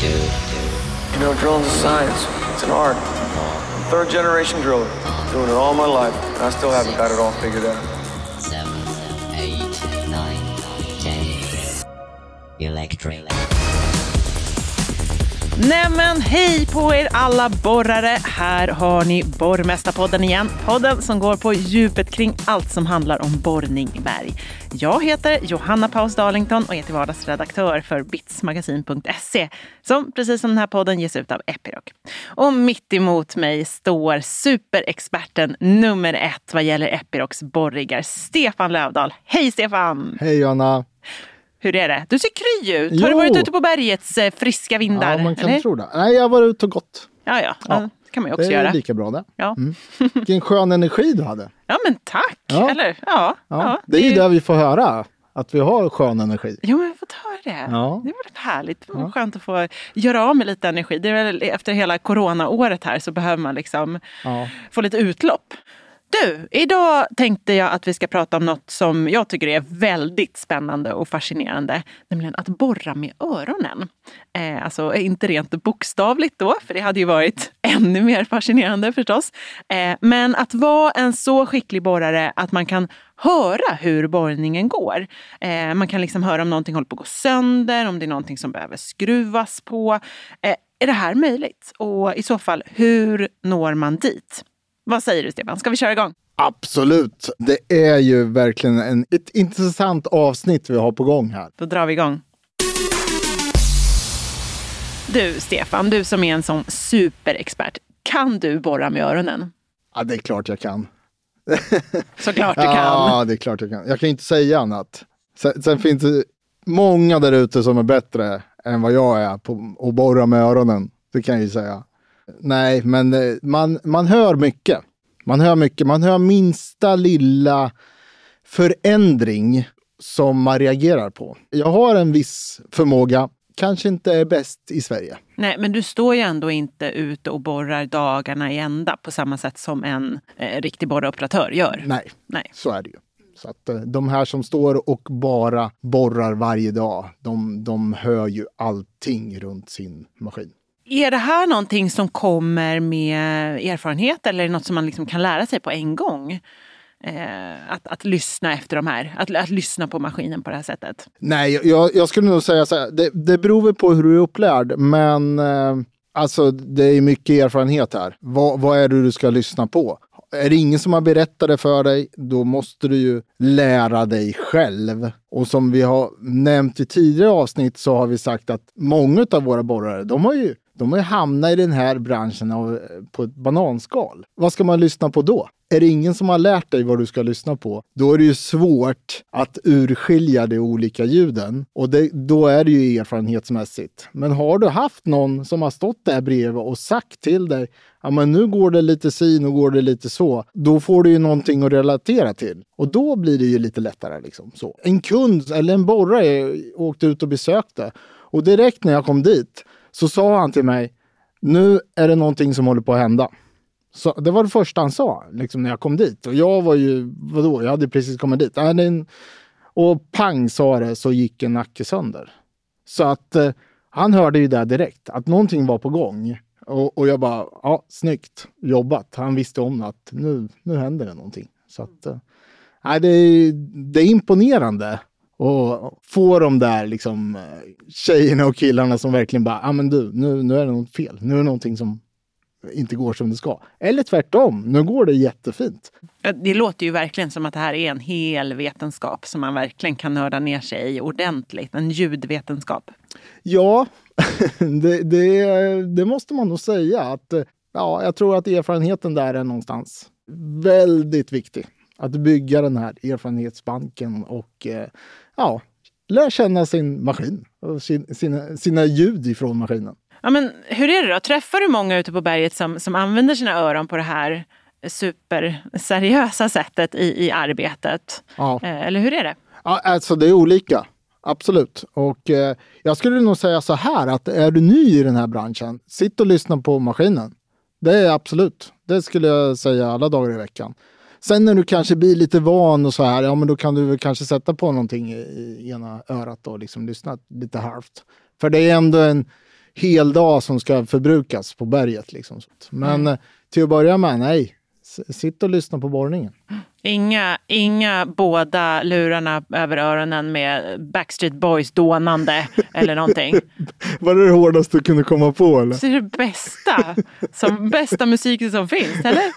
You know, drilling's a science. It's an art. I'm third generation driller. Doing it all my life. And I still haven't got it all figured out. seven, eight, nine, ten. Electric. Nämen hej på er alla borrare! Här har ni Borrmästarpodden igen. Podden som går på djupet kring allt som handlar om borrning i berg. Jag heter Johanna Paus Darlington och är till vardags redaktör för bitsmagasin.se som precis som den här podden ges ut av Epiroc. Och mitt emot mig står superexperten nummer ett vad gäller Epirocs borriggar, Stefan Lövdahl. Hej Stefan! Hej Johanna! Hur är det? Du ser kry ut. Har du Jo. varit ute på bergets eh, friska vindar? Ja, man kan eller? tro det. Nej, jag var ute och gått. Ja, ja. ja. Det kan man ju Det också är göra. lika bra det. Ja. Mm. Vilken skön energi du hade. ja, men tack! Ja. Eller? Ja. Ja, det är ju det vi får höra, att vi har skön energi. Jo, men jag får ta det. Ja. Det var rätt härligt. Det var skönt att få göra av med lite energi. Det är väl efter hela coronaåret här så behöver man liksom få lite utlopp. Du, idag tänkte jag att vi ska prata om något som jag tycker är väldigt spännande och fascinerande, nämligen att borra med öronen. Eh, alltså inte rent bokstavligt då, för det hade ju varit ännu mer fascinerande förstås. Eh, men att vara en så skicklig borrare att man kan höra hur borrningen går. Eh, man kan liksom höra om någonting håller på att gå sönder, om det är någonting som behöver skruvas på. Eh, är det här möjligt? Och i så fall, hur når man dit? Vad säger du Stefan? Ska vi köra igång? Absolut. Det är ju verkligen en, ett intressant avsnitt vi har på gång här. Då drar vi igång. Du Stefan, du som är en sån superexpert. Kan du borra med öronen? Ja, det är klart jag kan. Såklart du kan. Ja, det är klart jag kan. Jag kan inte säga annat. Sen, sen finns det många där ute som är bättre än vad jag är på att borra med öronen. Det kan jag ju säga. Nej, men eh, man, man hör mycket. Man hör mycket. Man hör minsta lilla förändring som man reagerar på. Jag har en viss förmåga. Kanske inte är bäst i Sverige. Nej, men du står ju ändå inte ute och borrar dagarna i ända på samma sätt som en eh, riktig borroperatör gör. Nej, Nej. så är det ju. Så att eh, de här som står och bara borrar varje dag, de, de hör ju allting runt sin maskin. Är det här någonting som kommer med erfarenhet eller är det något som man liksom kan lära sig på en gång? Eh, att, att lyssna efter de här, att, att lyssna på maskinen på det här sättet. Nej, jag, jag skulle nog säga så här, det, det beror väl på hur du är upplärd, men eh, alltså det är mycket erfarenhet här. Va, vad är det du ska lyssna på? Är det ingen som har berättat det för dig, då måste du ju lära dig själv. Och som vi har nämnt i tidigare avsnitt så har vi sagt att många av våra borrare, de har ju de har ju hamnat i den här branschen av, på ett bananskal. Vad ska man lyssna på då? Är det ingen som har lärt dig vad du ska lyssna på, då är det ju svårt att urskilja de olika ljuden. Och det, då är det ju erfarenhetsmässigt. Men har du haft någon som har stått där bredvid och sagt till dig, ja men nu går det lite si, nu går det lite så. Då får du ju någonting att relatera till. Och då blir det ju lite lättare. Liksom, så. En kund eller en borrare åkte ut och besökte. Och direkt när jag kom dit så sa han till mig, nu är det någonting som håller på att hända. Så det var det första han sa liksom, när jag kom dit. Och jag var ju, vadå, jag hade precis kommit dit. Äh, och pang sa det så gick en nacke sönder. Så att eh, han hörde ju det direkt, att någonting var på gång. Och, och jag bara, ja, snyggt jobbat. Han visste om att nu, nu händer det någonting. Så att, eh, det, är, det är imponerande. Och få de där liksom eh, tjejerna och killarna som verkligen bara, ja men du, nu, nu är det något fel. Nu är det någonting som inte går som det ska. Eller tvärtom, nu går det jättefint. Det låter ju verkligen som att det här är en hel vetenskap som man verkligen kan nörda ner sig i ordentligt. En ljudvetenskap. Ja, det, det, det måste man nog säga. Att, eh, ja, jag tror att erfarenheten där är någonstans väldigt viktig. Att bygga den här erfarenhetsbanken och eh, ja, lära känna sin maskin och sin, sina, sina ljud ifrån maskinen. Ja, men hur är det då? Träffar du många ute på berget som, som använder sina öron på det här superseriösa sättet i, i arbetet? Ja. Eh, Eller hur är det? Ja, alltså det är olika. Absolut. Och eh, jag skulle nog säga så här att är du ny i den här branschen, sitt och lyssna på maskinen. Det är absolut. Det skulle jag säga alla dagar i veckan. Sen när du kanske blir lite van och så här, ja men då kan du väl kanske sätta på någonting i, ena örat och liksom lyssna lite halvt. För det är ändå en hel dag som ska förbrukas på berget. Liksom. Men mm. till att börja med, nej. Sitt och lyssna på borrningen. Inga, inga båda lurarna över öronen med Backstreet Boys dånande eller någonting. Var det det hårdaste du kunde komma på? Eller? Det är det bästa, som bästa musiken som finns, eller?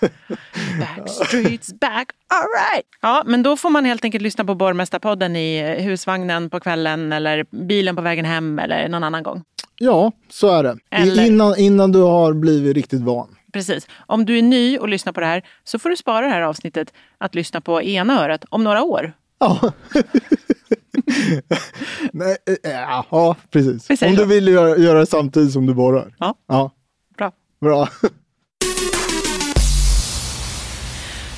Backstreets back, alright! Ja, men då får man helt enkelt lyssna på Borgmästarpodden i husvagnen på kvällen eller bilen på vägen hem eller någon annan gång. Ja, så är det. Eller... Innan, innan du har blivit riktigt van. Precis. Om du är ny och lyssnar på det här så får du spara det här avsnittet att lyssna på ena örat om några år. Ja. Nej, äh, ja, precis. Om du vill göra, göra det samtidigt som du borrar. Ja. ja. Bra. Bra.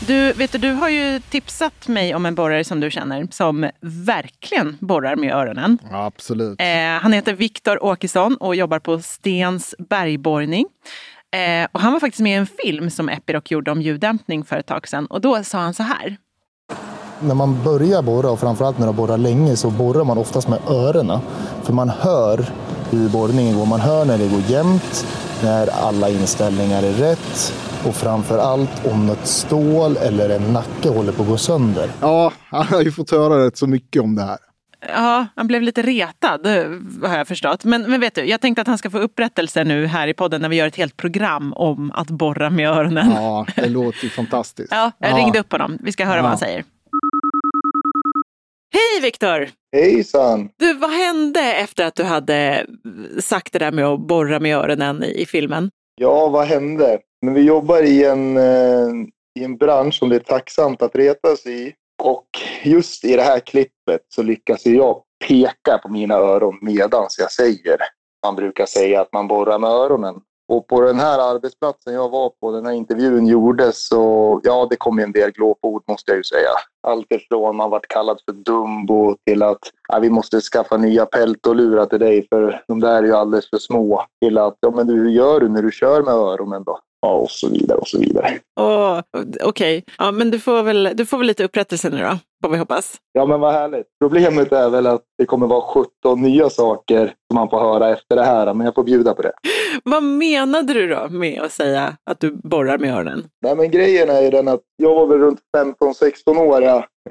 Du, vet du, du har ju tipsat mig om en borrare som du känner som verkligen borrar med öronen. Ja, absolut. Eh, han heter Viktor Åkesson och jobbar på Stens bergborrning. Eh, och han var faktiskt med i en film som Epiroc gjorde om ljuddämpning för ett tag sedan. Och då sa han så här. När man börjar borra och framförallt när du borrar länge så borrar man oftast med öronen. För man hör hur borrningen går. Man hör när det går jämnt, när alla inställningar är rätt och framför allt om något stål eller en nacke håller på att gå sönder. Ja, han har ju fått höra rätt så mycket om det här. Ja, han blev lite retad har jag förstått. Men, men vet du, jag tänkte att han ska få upprättelse nu här i podden när vi gör ett helt program om att borra med öronen. Ja, det låter ju fantastiskt. Ja, jag ja. ringde upp honom. Vi ska höra ja. vad han säger. Hej Viktor! Hejsan! Du, vad hände efter att du hade sagt det där med att borra med öronen i, i filmen? Ja, vad hände? Men vi jobbar i en, eh, i en bransch som det är tacksamt att reta sig i. Och just i det här klippet så lyckas jag peka på mina öron medans jag säger. Man brukar säga att man borrar med öronen. Och på den här arbetsplatsen jag var på, den här intervjun gjordes, så ja, det kom en del glåpord måste jag ju säga. Allt ifrån man vart kallad för dumbo till att ja, vi måste skaffa nya peltolurar till dig för de där är ju alldeles för små. Till att, ja men du, hur gör du när du kör med öronen då? Ja, och så vidare och så vidare. Oh, Okej, okay. ja, men du får, väl, du får väl lite upprättelse nu då, får vi hoppas. Ja, men vad härligt. Problemet är väl att det kommer vara 17 nya saker som man får höra efter det här, men jag får bjuda på det. vad menade du då med att säga att du borrar med öronen? Nej, men grejen är ju den att jag var väl runt 15-16 år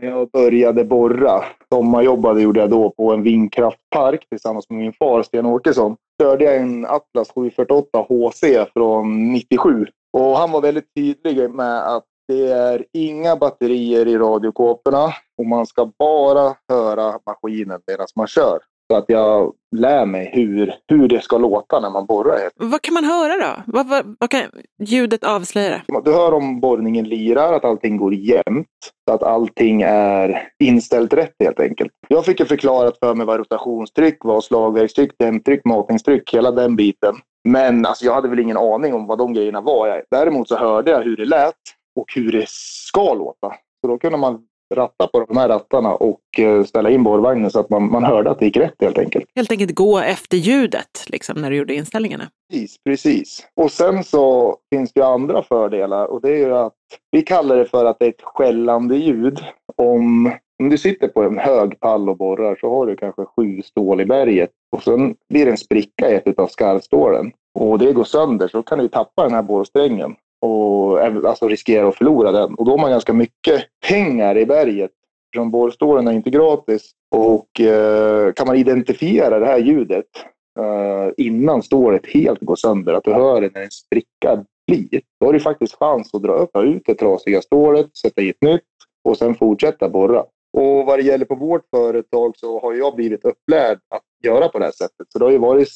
när jag började borra. Sommarjobbade gjorde jag då på en vindkraftpark tillsammans med min far Sten Åkesson körde jag en Atlas 748 HC från 97. Och han var väldigt tydlig med att det är inga batterier i radiokåporna och man ska bara höra maskinen medan man kör. Så att jag lär mig hur, hur det ska låta när man borrar. Vad kan man höra då? Vad, vad, vad kan ljudet avslöja? Du hör om borrningen lirar, att allting går jämnt. Att allting är inställt rätt helt enkelt. Jag fick ju förklarat för mig vad rotationstryck var, slagverkstryck, dämptryck, matningstryck, hela den biten. Men alltså, jag hade väl ingen aning om vad de grejerna var. Däremot så hörde jag hur det lät och hur det ska låta. Så då kunde man ratta på de här rattarna och eh, ställa in borrvagnen så att man, man hörde att det gick rätt helt enkelt. Helt enkelt gå efter ljudet liksom, när du gjorde inställningarna? Precis, precis. Och sen så finns det ju andra fördelar och det är ju att vi kallar det för att det är ett skällande ljud. Om, om du sitter på en hög pall och borrar så har du kanske sju stål i berget och sen blir det en spricka i ett av skarvstålen och det går sönder så kan du tappa den här borrsträngen och alltså riskerar att förlora den. Och då har man ganska mycket pengar i berget. Eftersom borrstålen är inte gratis. Och eh, kan man identifiera det här ljudet eh, innan stålet helt går sönder, att du hör det när en spricka blir, då har du faktiskt chans att dra upp ut det trasiga stålet, sätta i ett nytt och sen fortsätta borra. Och vad det gäller på vårt företag så har jag blivit upplärd att göra på det här sättet. Så det har ju varit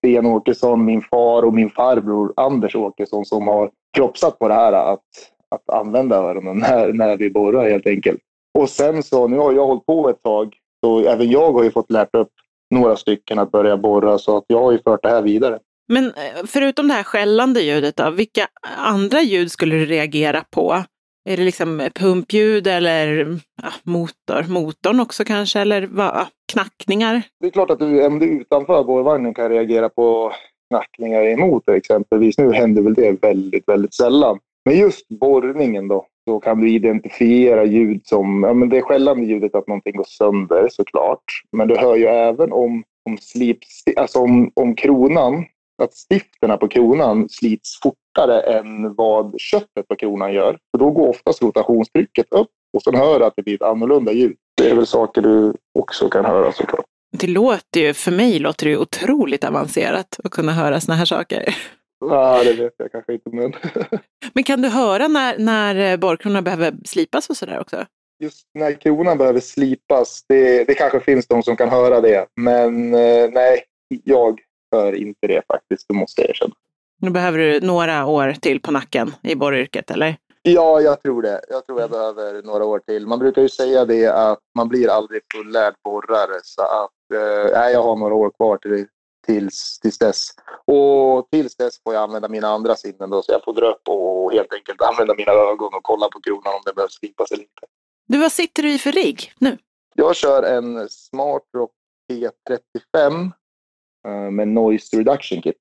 Sten Åkesson, min far och min farbror Anders Åkesson som har kroppsat på det här att, att använda öronen när, när vi borrar helt enkelt. Och sen så, nu har jag hållit på ett tag, så även jag har ju fått lärt upp några stycken att börja borra så att jag har ju fört det här vidare. Men eh, förutom det här skällande ljudet då, vilka andra ljud skulle du reagera på? Är det liksom pumpljud eller ja, motor, motorn också kanske, eller vad, knackningar? Det är klart att du, om du utanför borrvagnen kan reagera på knackningar i motor exempelvis. Nu händer väl det väldigt, väldigt sällan. Men just borrningen då, så kan du identifiera ljud som, ja men det skällande ljudet att någonting går sönder såklart. Men du hör ju även om, om slip, alltså om, om kronan att stifterna på kronan slits fortare än vad köttet på kronan gör. För då går oftast rotationstrycket upp och sen hör att det blir ett annorlunda ljud. Det är väl saker du också kan höra såklart. Det låter ju, för mig låter det ju otroligt avancerat att kunna höra såna här saker. Ja, det vet jag kanske inte, men Men kan du höra när, när borrkronorna behöver slipas och sådär också? just när kronan behöver slipas, det, det kanske finns de som kan höra det. Men eh, nej, jag hör inte det faktiskt, det måste jag erkänna. Nu behöver du några år till på nacken i borryrket, eller? Ja, jag tror det. Jag tror jag behöver några år till. Man brukar ju säga det att man blir aldrig fullärd borrare. Så att, eh, jag har några år kvar till, tills, tills dess. Och tills dess får jag använda mina andra sinnen då. Så jag får dra upp och helt enkelt använda mina ögon och kolla på kronan om det behövs slipas eller inte. Du, vad sitter du i för rigg nu? Jag kör en Smart Rock P35 eh, med Noise Reduction Kit.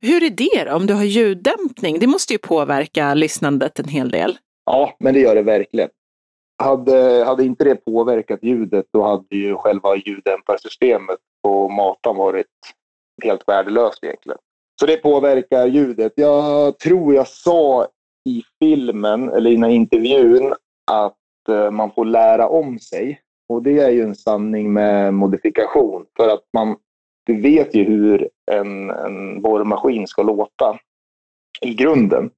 Hur är det då, om du har ljuddämpning? Det måste ju påverka lyssnandet en hel del. Ja, men det gör det verkligen. Hade, hade inte det påverkat ljudet då hade ju själva ljuddämparsystemet på matan varit helt värdelöst egentligen. Så det påverkar ljudet. Jag tror jag sa i filmen, eller i den här intervjun, att eh, man får lära om sig. Och det är ju en sanning med modifikation. För att man du vet ju hur en, en borrmaskin ska låta i grunden.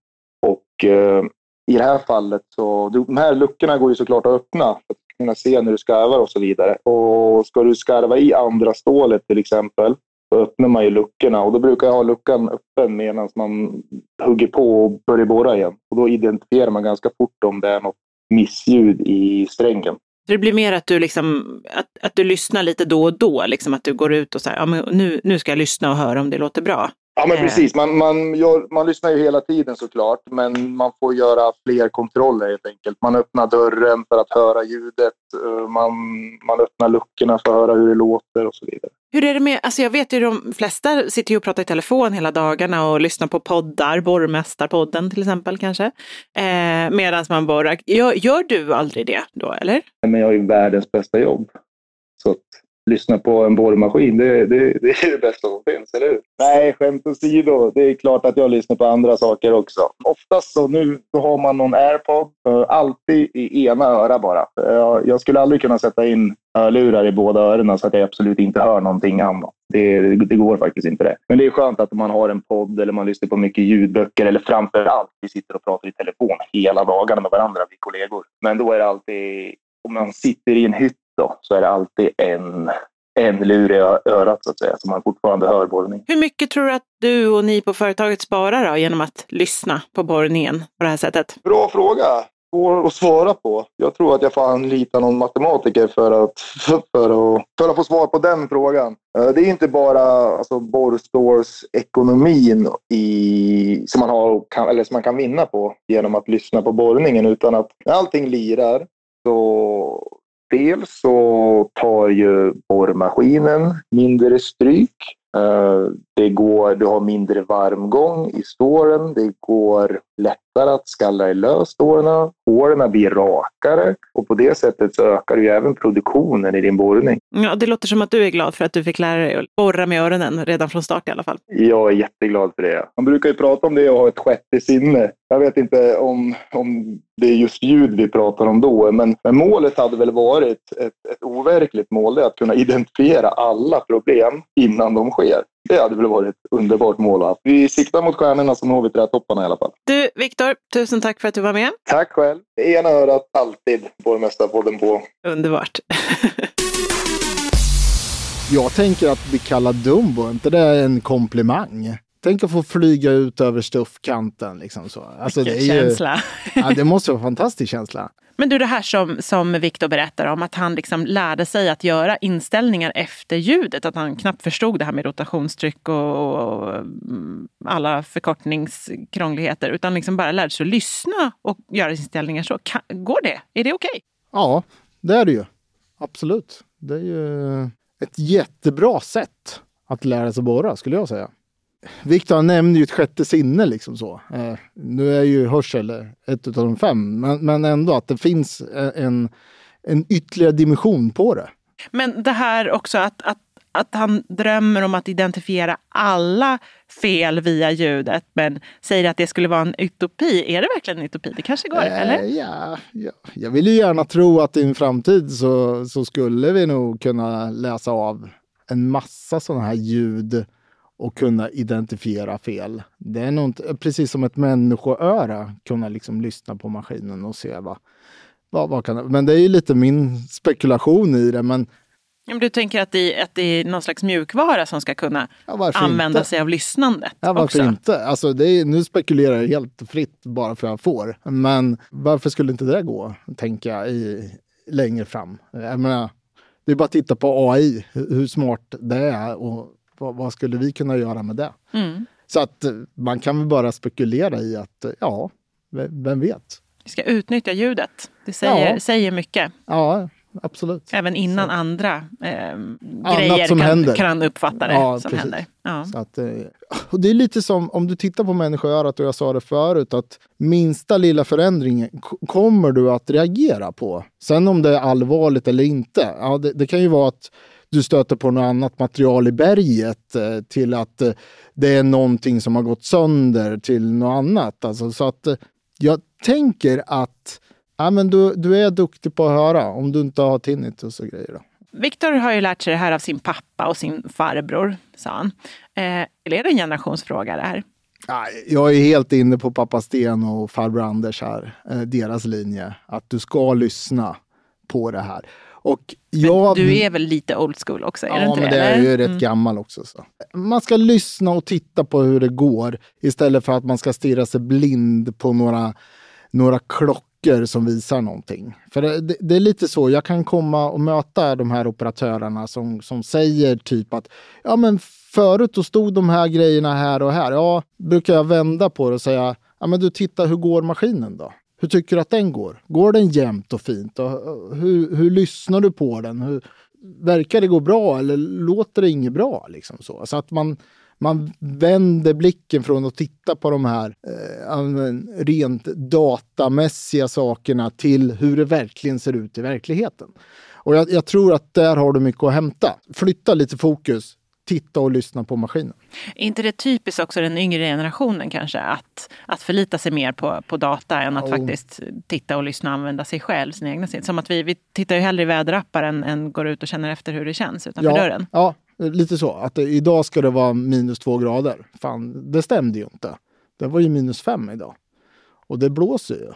Och eh, i det här fallet så, de här luckorna går ju såklart att öppna för att kunna se när du skarvar och så vidare. Och ska du skarva i andra stålet till exempel, så öppnar man ju luckorna och då brukar jag ha luckan öppen medan man hugger på och börjar borra igen. Och då identifierar man ganska fort om det är något missljud i strängen. Så det blir mer att du, liksom, att, att du lyssnar lite då och då, liksom att du går ut och säger ja, men nu, nu ska jag lyssna och höra om det låter bra. Ja, men Eh. precis. Man, man, gör, man lyssnar ju hela tiden såklart, men man får göra fler kontroller helt enkelt. Man öppnar dörren för att höra ljudet. eh, Man, man öppnar luckorna för att höra hur det låter och så vidare. Hur är det med, alltså jag vet ju de flesta sitter ju och pratar i telefon hela dagarna och lyssnar på poddar, Borgmästarpodden till exempel kanske, eh, medan man borrar. Gör, gör du aldrig det då, eller? Men jag har ju världens bästa jobb. Så att lyssna på en borrmaskin, det, det, det är det bästa som finns, eller hur? Nej, skämt åsido. Det är klart att jag lyssnar på andra saker också. Oftast så nu så har man någon airpod, eh, alltid i ena öra bara. Jag, jag skulle aldrig kunna sätta in hörlurar i båda öronen så att jag absolut inte hör någonting annat. Det, det går faktiskt inte det. Men det är skönt att man har en podd eller man lyssnar på mycket ljudböcker eller framför allt vi sitter och pratar i telefon hela dagarna med varandra, vi kollegor. Men då är det alltid, om man sitter i en hytt då, så är det alltid en, en lur i örat så att säga, så man fortfarande hör borrning. Hur mycket tror du att du och ni på företaget sparar då, genom att lyssna på borrningen på det här sättet? Bra fråga. Svår att svara på. Jag tror att jag får anlita någon matematiker för att, för, att, för att få svar på den frågan. Eh, det är inte bara alltså, borrstårsekonomin i, som, man har, kan, eller som man kan vinna på genom att lyssna på borrningen utan att när allting lirar så dels så tar ju borrmaskinen mindre stryk. Eh, Det går, du har mindre varmgång i ståren. Det går lättare att skalla i lös ståren. Hålen blir rakare och på det sättet så ökar ju även produktionen i din borrning. Ja, det låter som att du är glad för att du fick lära dig att borra med öronen redan från start i alla fall. Jag är jätteglad för det. Man brukar ju prata om det och ha ett sjätte sinne. Jag vet inte om, om det är just ljud vi pratar om då, men, men målet hade väl varit ett, ett overkligt mål, det är att kunna identifiera alla problem innan de sker. Det hade väl varit ett underbart mål att. Vi siktar mot stjärnorna så når vi trätopparna i alla fall. Du, Viktor, tusen tack för att du var med. Tack själv. Det ena örat alltid Borgmästarpodden på. Underbart. Jag tänker att bli kallad Dumbo, är inte det en komplimang? Tänk att få flyga ut över stuffkanten. Liksom så. Alltså, det, är Vilken ju, känsla. ja, det måste vara en fantastisk känsla. Men du, det här som, som Viktor berättar om, att han liksom lärde sig att göra inställningar efter ljudet. Att han knappt förstod det här med rotationstryck och, och alla förkortningskrångligheter. Utan liksom bara lärde sig att lyssna och göra inställningar så. Kan, går det? Är det okej? Ja, det är det ju. Absolut. Det är ju ett jättebra sätt att lära sig borra, skulle jag säga. Viktor nämnde ju ett sjätte sinne liksom så. Eh, nu är ju hörsel ett av de fem, men, men ändå att det finns en, en ytterligare dimension på det. Men det här också att, att att han drömmer om att identifiera alla fel via ljudet men säger att det skulle vara en utopi. Är det verkligen en utopi? Det kanske går, Eh, eller? Ja, ja, jag vill ju gärna tro att i en framtid så, så skulle vi nog kunna läsa av en massa sådana här ljud och kunna identifiera fel. Det är inte, precis som ett människoöra kunna liksom lyssna på maskinen och se vad, vad, vad kan det, Men det är ju lite min spekulation i det. Men men Du tänker att det, att det är någon slags mjukvara som ska kunna Ja, använda inte? sig av lyssnandet Ja, varför också? inte? Alltså, är, nu spekulerar jag helt fritt bara för jag får. Men varför skulle inte det gå, tänker jag, i, längre fram? Jag menar, det är bara att titta på AI, hur smart det är och vad, vad skulle vi kunna göra med det? Mm. Så att eh, man kan väl bara spekulera i att, eh, ja, vem, vet? Vi ska utnyttja ljudet. Det säger, Ja. säger mycket. Ja, absolut. Även innan Så. andra eh, grejer kan, kan uppfatta det Ja, som precis. händer. Ja. Så att, eh, och det är lite som om du tittar på människoörat och jag sa det förut att minsta lilla förändring kommer du att reagera på. Sen om det är allvarligt eller inte. Ja, det, det kan ju vara att du stöter på något annat material i berget eh, till att eh, det är någonting som har gått sönder till något annat. Alltså, så att eh, jag tänker att ja, men du, du är duktig på att höra om du inte har tinnitus och grejer. Då. Viktor har ju lärt sig det här av sin pappa och sin farbror, sa han. Eh, eller är det en generationsfråga det här? Jag är helt inne på pappa Sten och farbror Anders här, deras linje. Att du ska lyssna på det här. Och jag, Du är väl lite old school också? Ja, men det? det är ju rätt Mm. gammal också. Så. Man ska lyssna och titta på hur det går istället för att man ska stirra sig blind på några, några klockor som visar någonting. För det, det, det är lite så, jag kan komma och möta de här operatörerna som, som säger typ att ja men förut då stod de här grejerna här och här. Ja, brukar jag vända på det och säga ja men du titta hur går maskinen då? Hur tycker du att den går? Går den jämnt och fint? Och hur, hur lyssnar du på den? Hur, verkar det gå bra eller låter det inget bra? Liksom så. så att man, man vänder blicken från att titta på de här eh, rent datamässiga sakerna till hur det verkligen ser ut i verkligheten. Och jag, jag tror att där har du mycket att hämta. Flytta lite fokus, titta och lyssna på maskinen. Är inte det typiskt också den yngre generationen kanske? Att, att förlita sig mer på, på data än att Jo. faktiskt titta och lyssna och använda sig själv, sina egna sinnen. Som att vi, vi tittar ju hellre i väderappar än, än går ut och känner efter hur det känns utanför ja, dörren. Ja, lite så. Att det, idag ska det vara minus två grader. Fan, det stämde ju inte. Det var ju minus fem idag. Och det blåser ju.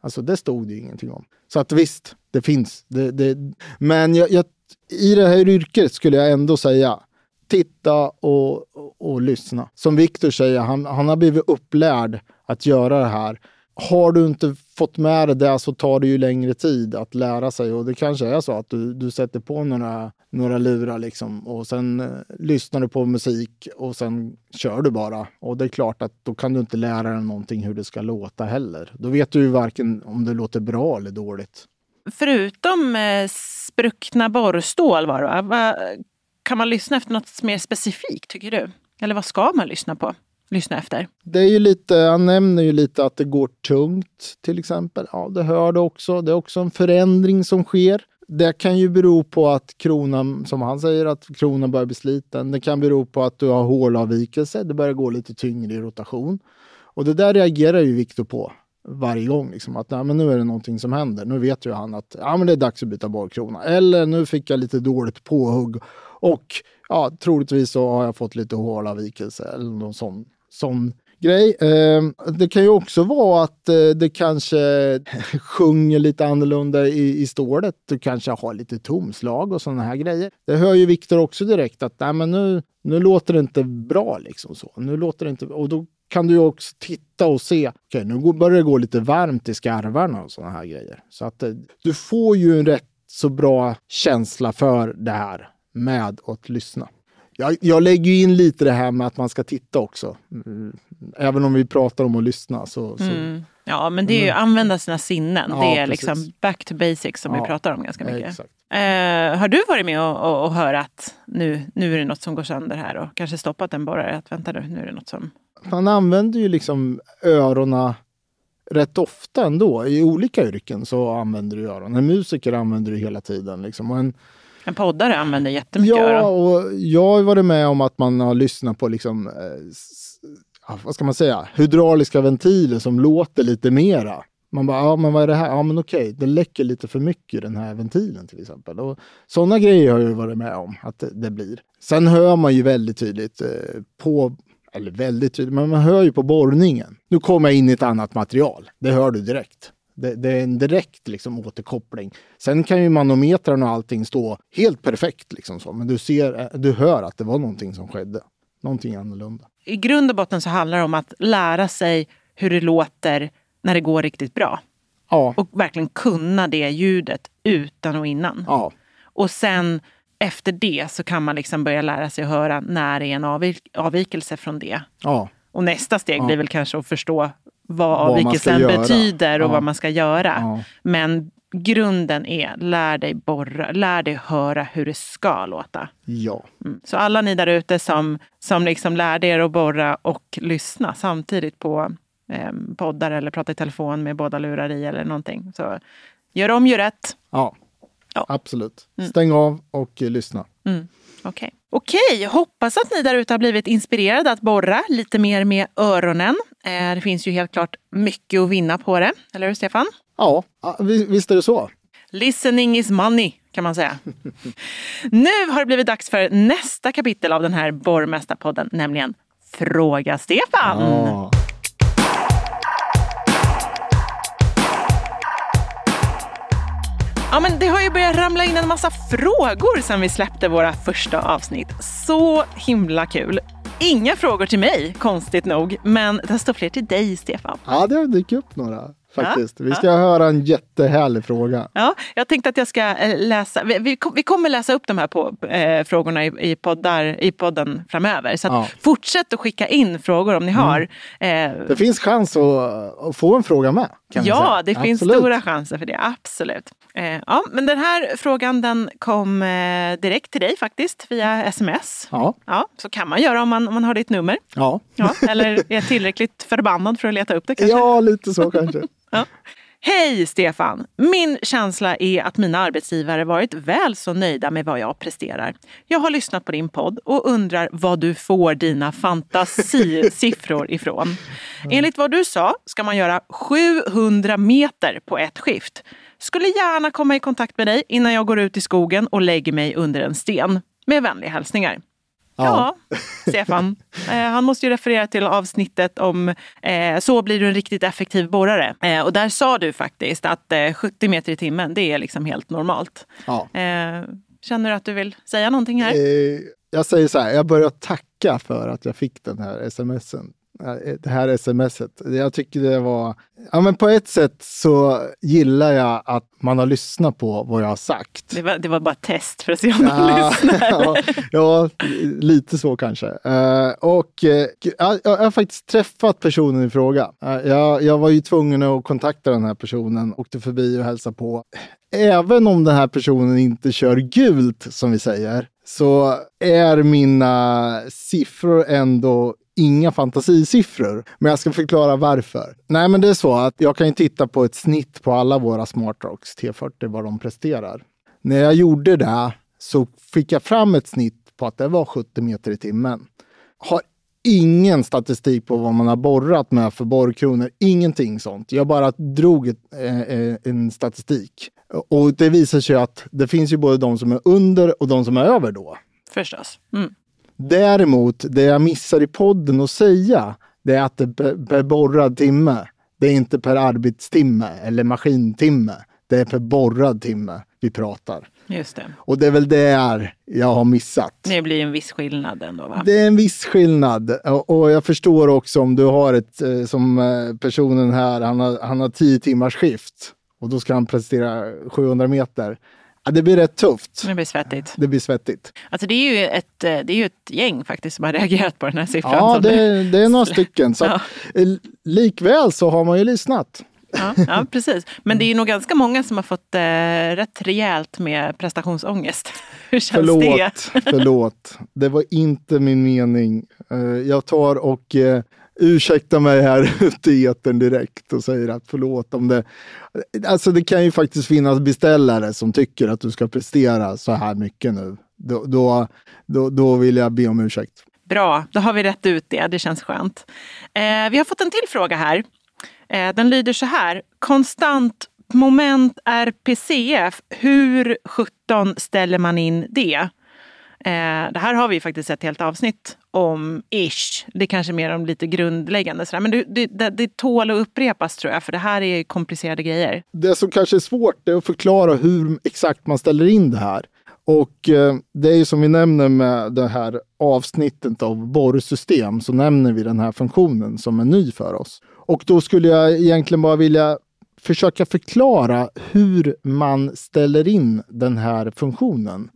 Alltså det stod det ju ingenting om. Så att visst, det finns. Det, det, men jag, jag, i det här yrket skulle jag ändå säga titta och, och, och lyssna. Som Viktor säger, han, han har blivit upplärd att göra det här. Har du inte fått med dig det så tar det ju längre tid att lära sig och det kanske är så att du, du sätter på några, några lurar liksom och sen eh, lyssnar du på musik och sen kör du bara. Och det är klart att då kan du inte lära dig någonting hur det ska låta heller. Då vet du ju varken om det låter bra eller dåligt. Förutom eh, spruckna borrstål, var det, va? Kan man lyssna efter något mer specifikt tycker du? Eller vad ska man lyssna på? Lyssna efter? Det är ju lite, han nämner ju lite att det går tungt till exempel. Ja, det hör du också. Det är också en förändring som sker. Det kan ju bero på att kronan, som han säger, att kronan börjar bli sliten. Det kan bero på att du har hålavvikelse. Det börjar gå lite tyngre i rotation. Och det där reagerar ju Viktor på varje gång. Liksom, att nej, men nu är det någonting som händer. Nu vet ju han att ja, men det är dags att byta bollkrona. Eller nu fick jag lite dåligt påhugg och ja, troligtvis så har jag fått lite hålavvikelse eller någon sån, sån grej. Eh, det kan ju också vara att eh, det kanske sjunger lite annorlunda i, i stålet. Du kanske har lite tomslag och sådana här grejer. Det hör ju Viktor också direkt att nej, men nu, nu låter det inte bra liksom så. Nu låter det inte, och då kan du också titta och se, okej nu börjar det gå lite varmt i skarvarna och sådana här grejer. Så att eh, du får ju en rätt så bra känsla för det här med att lyssna. Jag, jag lägger ju in lite det här med att man ska titta också. Mm. Även om vi pratar om att lyssna så, så Mm. Ja, men det är ju använda sina sinnen. Ja, det är precis. liksom back to basics som Ja. vi pratar om ganska mycket. Eh, har du varit med och, och, och hört att nu, nu är det något som går sönder här och kanske stoppat en borrare? Att vänta nu, nu är det något som... man använder ju liksom öronen rätt ofta ändå. I olika yrken så använder du öronen. En musiker använder du hela tiden. Liksom. En, En poddare använder jättemycket Ja, öron. och jag har varit med om att man har lyssnat på liksom, eh, ja, vad ska man säga, hydrauliska ventiler som låter lite mera. Man bara, ja men vad är det här? Ja men okej, det läcker lite för mycket i den här ventilen till exempel. Och sådana grejer har jag ju varit med om att det, det blir. Sen hör man ju väldigt tydligt eh, på, eller väldigt tydligt, men man hör ju på borrningen. Nu kommer jag in i ett annat material. Det hör du direkt. Det, det är en direkt liksom, återkoppling. Sen kan ju manometern och allting stå helt perfekt, liksom så. men du, ser, eh, du hör att det var någonting som skedde. Någonting annorlunda. I grund och botten så handlar det om att lära sig hur det låter när det går riktigt bra. Ja, Och verkligen kunna det ljudet utan och innan. ja, Och sen efter det så kan man liksom börja lära sig att höra när det är en avvik- avvikelse från det. ja, Och nästa steg blir väl kanske att förstå vad Vad avvikelsen betyder och vad man ska göra. Men grunden är lär dig borra, lär dig höra hur det ska låta. ja. Mm. Så alla ni där ute som, som liksom lärde er att borra och lyssna samtidigt på eh, poddar eller prata i telefon med båda lurar i eller någonting. Så gör om, gör rätt. ja. Ja. Absolut. Stäng av och eh, lyssna. Mm. Okej, Okej, hoppas att ni där ute har blivit inspirerade att borra lite mer med öronen. Eh, det finns ju helt klart mycket att vinna på det. Eller hur Stefan? Ja, ja, vi- visst är det så. Listening is money kan man säga. nu har det blivit dags för nästa kapitel av den här Borrmästarpodden, nämligen Fråga Stefan. Ja. Ja, men det har ju börjat ramla in en massa frågor sen vi släppte våra första avsnitt. Så himla kul. Inga frågor till mig, konstigt nog, men desto fler till dig, Stefan. ja, det har dykt upp några faktiskt. Vi ska höra en jättehärlig fråga. Ja, jag tänkte att jag ska eh, läsa, vi, vi, kom- vi kommer läsa upp de här på, eh, frågorna i, i, poddar, i podden framöver. Så Ja. Mm. fortsätt att skicka in frågor om ni har. Eh, Det finns chans att, att få en fråga med. Ja, säga. det finns Absolut. stora chanser för det. Absolut. Eh, ja, men den här frågan den kom eh, direkt till dig faktiskt via sms. Ja, Ja, så kan man göra om man, om man har ditt nummer. ja. Ja, eller är tillräckligt förbannad för att leta upp det kanske. ja lite så kanske. Hej Stefan! Min känsla är att mina arbetsgivare varit väl så nöjda med vad jag presterar. Jag har lyssnat på din podd och undrar vad du får dina fantasisiffror ifrån. Enligt vad du sa ska man göra 700 meter på ett skift. Skulle gärna komma i kontakt med dig innan jag går ut i skogen och lägger mig under en sten. Med vänliga hälsningar. Ja, Stefan. Eh, han måste ju referera till avsnittet om eh, Så blir du en riktigt effektiv borrare. Eh, och där sa du faktiskt att eh, 70 meter i timmen, det är liksom helt normalt. Ja. Eh, känner du att du vill säga någonting här? Eh, jag säger så här, jag börjar tacka för att jag fick den här smsen. Eh, Det här smset. Jag tycker det var... Ja, men på ett sätt så gillar jag att man har lyssnat på vad jag har sagt. Det var, det var bara test för att se om Ja, lyssnar. ja, ja, lite så kanske. Eh, och eh, jag, jag har faktiskt träffat personen i fråga. Jag, jag var ju tvungen att kontakta den här personen, åkte förbi och hälsade på. Även om den här personen inte kör gult, som vi säger, så är mina siffror ändå inga fantasisiffror. Men jag ska förklara varför. Nej, men det är så att jag kan ju titta på ett snitt på alla våra Smartrocks T40, vad de presterar. När jag gjorde det så fick jag fram ett snitt på att det var 70 meter i timmen. Har ingen statistik på vad man har borrat med för borrkronor. Ingenting sånt. Jag bara drog ett, eh, eh, en statistik. Och det visar sig att det finns ju både de som är under och de som är över då. Förstås. Mm. Däremot, det jag missar i podden att säga, det är att det är per, per borrad timme. Det är inte per arbetstimme eller maskintimme. Det är per borrad timme vi pratar. Just det. Och det är väl där jag har missat. Det blir en viss skillnad ändå va? Det är en viss skillnad och jag förstår också om du har ett, eh, som eh, personen här, han har, han har 10 timmars skift och då ska han prestera 700 meter. Ja, det blir rätt tufft. Det blir svettigt. Det blir svettigt. Alltså det är ju ett, eh, det är ju ett gäng faktiskt som har reagerat på den här siffran. Ja, det, det är några stycken. Så Ja. likväl så har man ju lyssnat. Ja, ja, precis. Men det är nog ganska många som har fått eh, rätt rejält med prestationsångest. Hur känns Förlåt, det? förlåt. Det var inte min mening. Eh, jag tar och eh, ursäkta mig här ute i etern direkt och säger att förlåt om det... Alltså det kan ju faktiskt finnas beställare som tycker att du ska prestera så här mycket nu. Då, då, då, då vill jag be om ursäkt. Bra, då har vi rätt ut det. Det känns skönt. Eh, vi har fått en till fråga här. Eh, den lyder så här. Konstant moment RPCF. Hur 17 ställer man in det? Eh, det här har vi faktiskt ett helt avsnitt om ish. Det är kanske mer om lite grundläggande. Sådär. Men det, det, det, tål att upprepas tror jag, för det här är komplicerade grejer. Det som kanske är svårt är att förklara hur exakt man ställer in det här. Och eh, det är ju som vi nämner med det här avsnittet av borrsystem så nämner vi den här funktionen som är ny för oss. Och då skulle jag egentligen bara vilja försöka förklara hur man ställer in den här funktionen.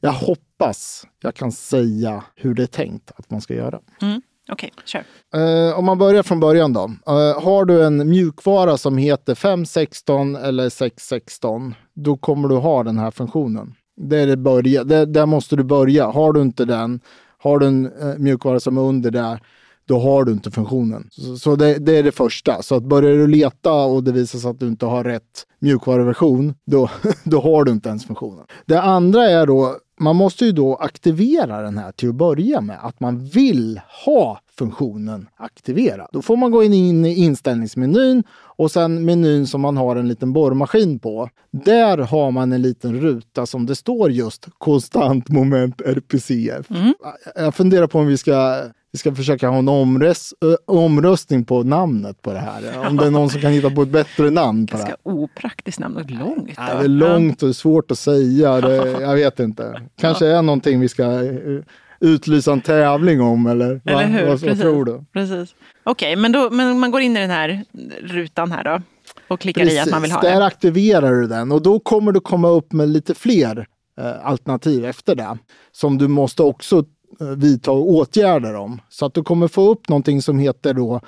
Jag hoppas jag kan säga hur det är tänkt att man ska göra. Mm. Okej, okay, kör. Uh, om man börjar från början då. Uh, har du en mjukvara som heter 516 eller 616, då kommer du ha den här funktionen. Det är det börja. Det, där måste du börja. Har du inte den, har du en uh, mjukvara som är under där, då har du inte funktionen. Så, så det, det, är det första. Så att börjar du leta och det visar sig att du inte har rätt mjukvaruversion, då, då har du inte ens funktionen. Det andra är då, man måste ju då aktivera den här till att börja med. Att man vill ha funktionen aktiverad. Då får man gå in i inställningsmenyn och sen menyn som man har en liten borrmaskin på. Där har man en liten ruta som det står just konstant moment RPCF. Mm. Jag funderar på om vi ska vi ska försöka ha en omröst, omröstning på namnet på det här. Om det är någon som kan hitta på ett bättre namn. På Ganska opraktiskt namn och långt. Ja, det är långt och svårt att säga. Det, jag vet inte. Kanske är någonting vi ska utlysa en tävling om eller, eller hur? vad, vad tror du? Precis. Okej, okay, men, då, men man går in i den här rutan här då och klickar Precis, i att man vill ha det. Där aktiverar du den och då kommer du komma upp med lite fler eh, alternativ efter det som du måste också Eh, Eh, vidta åtgärder om. Så att du kommer få upp någonting som heter då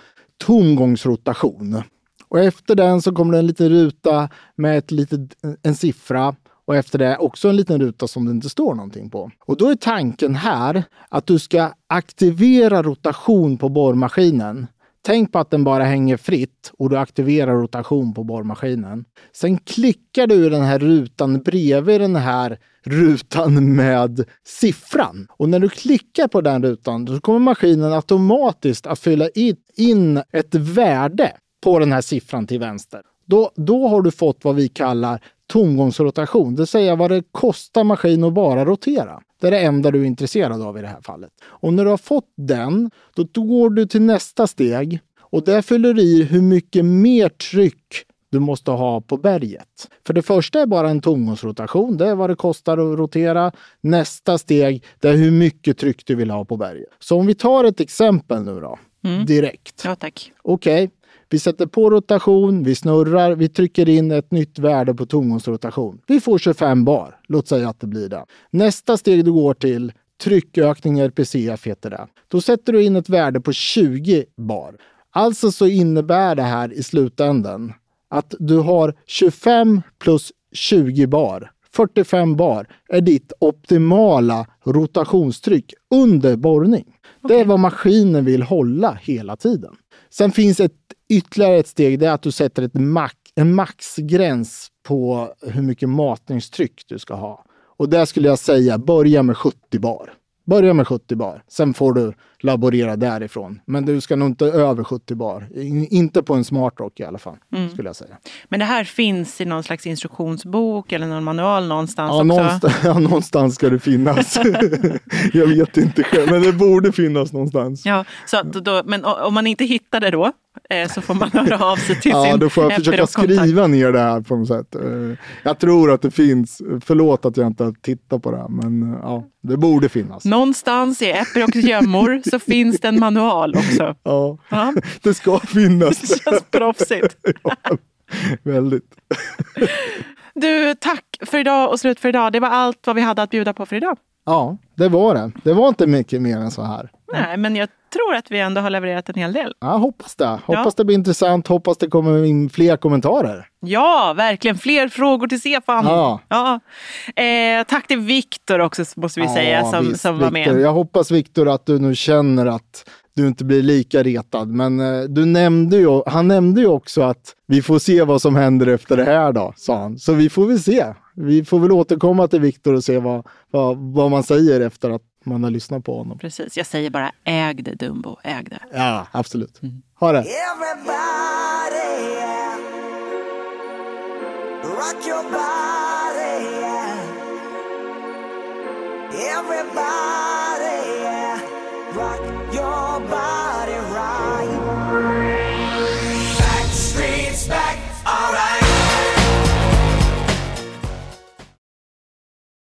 tomgångsrotation. Och efter den så kommer det en liten ruta med ett litet, en siffra och efter det också en liten ruta som det inte står någonting på. Och då är tanken här att du ska aktivera rotation på borrmaskinen. Tänk på att den bara hänger fritt och du aktiverar rotation på borrmaskinen. Sen klickar du i den här rutan bredvid den här rutan med siffran. Och när du klickar på den rutan så kommer maskinen automatiskt att fylla in ett värde på den här siffran till vänster. Då, då har du fått vad vi kallar tomgångsrotation, det vill säga vad det kostar maskinen att bara rotera. Det är det enda du är intresserad av i det här fallet. Och när du har fått den, då går du till nästa steg och där fyller du i hur mycket mer tryck du måste ha på berget. För det första är bara en tomgångsrotation. Det är vad det kostar att rotera. Nästa steg det är hur mycket tryck du vill ha på berget. Så om vi tar ett exempel nu då. Mm. Direkt. Ja, tack. Okej. Okay. Vi sätter på rotation, vi snurrar, vi trycker in ett nytt värde på tomgångsrotation. Vi får 25 bar. Låt säga att det blir det. Nästa steg du går till tryckökning RPCF heter det. Då sätter du in ett värde på 20 bar. Alltså så innebär det här i slutändan att du har 25 plus 20 bar. 45 bar är ditt optimala rotationstryck under borrning. Okay. Det är vad maskinen vill hålla hela tiden. Sen finns ett ytterligare ett steg, är att du sätter ett max, en maxgräns på hur mycket matningstryck du ska ha. Och där skulle jag säga börja med 70 bar. Börja med 70 bar. Sen får du laborera därifrån. Men du ska nog inte över 70 bar. Inte på en smartrock i alla fall. Mm. skulle jag säga. Men det här finns i någon slags instruktionsbok eller någon manual någonstans ja, också? Någonstans, ja, någonstans ska det finnas. jag vet inte själv, men det borde finnas någonstans. Ja, så då, men om man inte hittar det då? Eh, så får man höra av sig till ja, sin Ja, då får jag försöka skriva ner det här på något sätt. Eh, jag tror att det finns. Förlåt att jag inte har tittat på det, här, men eh, ja, det borde finnas. Någonstans i Epirocks gömmor så finns det en manual också. Ja, ja. det ska finnas. Det känns proffsigt. ja, väldigt. Du, tack för idag och slut för idag. Det var allt vad vi hade att bjuda på för idag. Ja, det var det. Det var inte mycket mer än så här. Nej, men jag tror att vi ändå har levererat en hel del. Ja, hoppas det. Hoppas ja. det blir intressant. Hoppas det kommer in fler kommentarer. Ja, verkligen. Fler frågor till Stefan. Ja. ja. Eh, tack till Viktor också, måste vi ja, säga, som, visst, som var med. Jag hoppas Viktor att du nu känner att du inte blir lika retad. Men eh, du nämnde ju, han nämnde ju också att vi får se vad som händer efter det här då, sa han. Så vi får väl se. Vi får väl återkomma till Viktor och se vad, vad, vad man säger efter att man har lyssnat på honom. Precis, jag säger bara äg det Dumbo, äg det. Ja, absolut. Ha det! Everybody, yeah. rock your body. Yeah. Everybody.